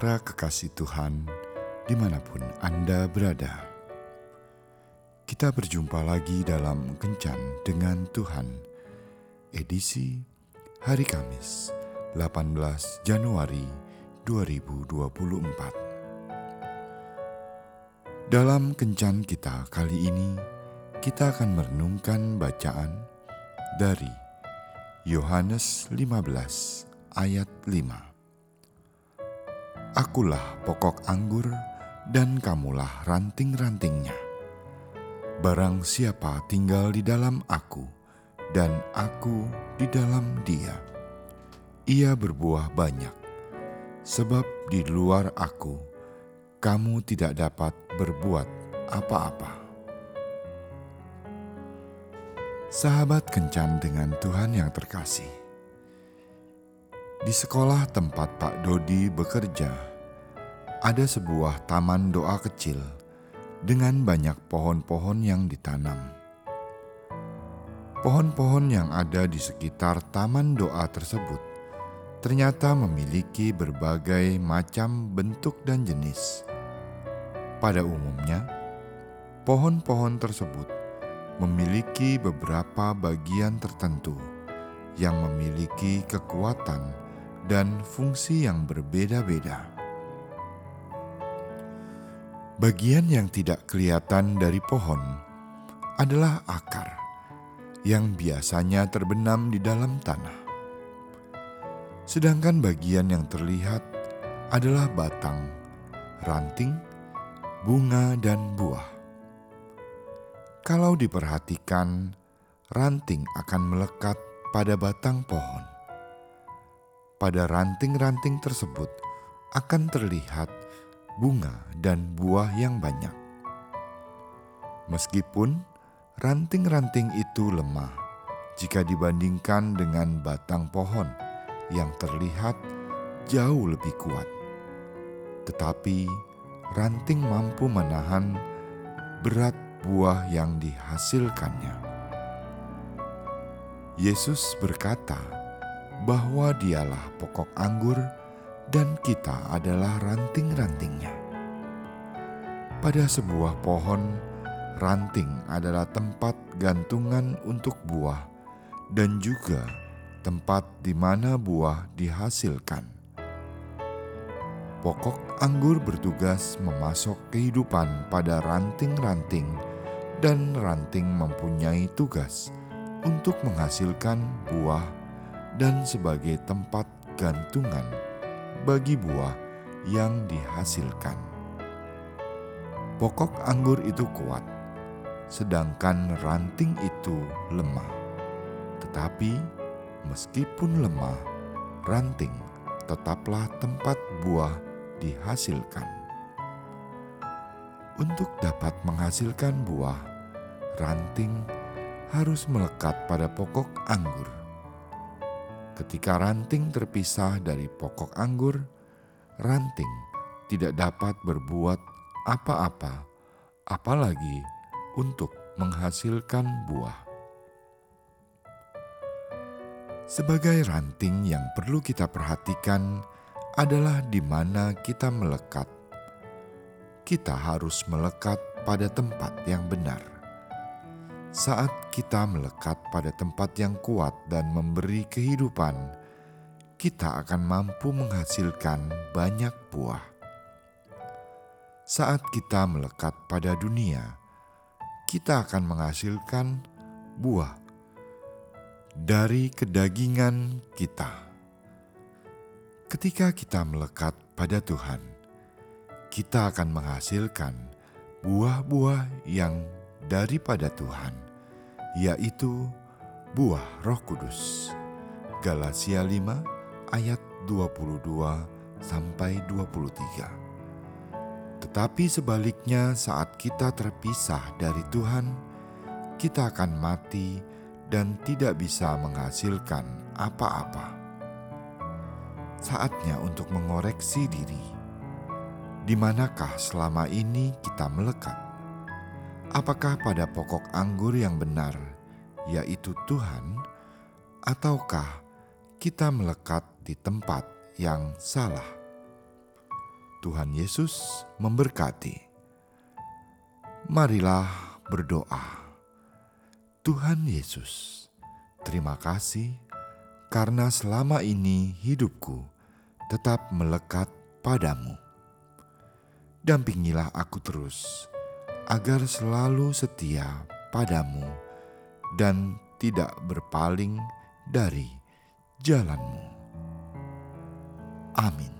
Para kekasih Tuhan, di mana pun Anda berada, kita berjumpa lagi dalam Kencan dengan Tuhan, edisi hari Kamis, 18 Januari 2024. Dalam Kencan kita kali ini, kita akan merenungkan bacaan dari Yohanes 15 ayat 5. Akulah pokok anggur dan kamulah ranting-rantingnya. Barang siapa tinggal di dalam aku dan aku di dalam dia, ia berbuah banyak. Sebab di luar aku, kamu tidak dapat berbuat apa-apa. Sahabat kencan dengan Tuhan yang terkasih di sekolah tempat Pak Dodi bekerja, ada sebuah taman doa kecil dengan banyak pohon-pohon yang ditanam. Pohon-pohon yang ada di sekitar taman doa tersebut ternyata memiliki berbagai macam bentuk dan jenis. Pada umumnya, pohon-pohon tersebut memiliki beberapa bagian tertentu yang memiliki kekuatan dan fungsi yang berbeda-beda. Bagian yang tidak kelihatan dari pohon adalah akar yang biasanya terbenam di dalam tanah. Sedangkan bagian yang terlihat adalah batang, ranting, bunga, dan buah. Kalau diperhatikan, ranting akan melekat pada batang pohon pada ranting-ranting tersebut akan terlihat bunga dan buah yang banyak. Meskipun ranting-ranting itu lemah jika dibandingkan dengan batang pohon yang terlihat jauh lebih kuat, tetapi ranting mampu menahan berat buah yang dihasilkannya. Yesus berkata, bahwa dialah pokok anggur dan kita adalah ranting-rantingnya. Pada sebuah pohon, ranting adalah tempat gantungan untuk buah dan juga tempat di mana buah dihasilkan. Pokok anggur bertugas memasok kehidupan pada ranting-ranting dan ranting mempunyai tugas untuk menghasilkan buah dan sebagai tempat gantungan bagi buah yang dihasilkan. Pokok anggur itu kuat, sedangkan ranting itu lemah. Tetapi meskipun lemah, ranting tetaplah tempat buah dihasilkan. Untuk dapat menghasilkan buah, ranting harus melekat pada pokok anggur Ketika ranting terpisah dari pokok anggur, ranting tidak dapat berbuat apa-apa, apalagi untuk menghasilkan buah. Sebagai ranting yang perlu kita perhatikan adalah di mana kita melekat. Kita harus melekat pada tempat yang benar saat kita melekat pada tempat yang kuat dan memberi kehidupan, kita akan mampu menghasilkan banyak buah. Saat kita melekat pada dunia, kita akan menghasilkan buah dari kedagingan kita. Ketika kita melekat pada Tuhan, kita akan menghasilkan buah-buah yang daripada Tuhan, yaitu buah Roh Kudus. Galatia 5 ayat 22 sampai 23. Tetapi sebaliknya saat kita terpisah dari Tuhan, kita akan mati dan tidak bisa menghasilkan apa-apa. Saatnya untuk mengoreksi diri. Di manakah selama ini kita melekat? Apakah pada pokok anggur yang benar, yaitu Tuhan, ataukah kita melekat di tempat yang salah? Tuhan Yesus memberkati. Marilah berdoa. Tuhan Yesus, terima kasih karena selama ini hidupku tetap melekat padamu. Dampingilah aku terus agar selalu setia padamu dan tidak berpaling dari jalanmu. Amin.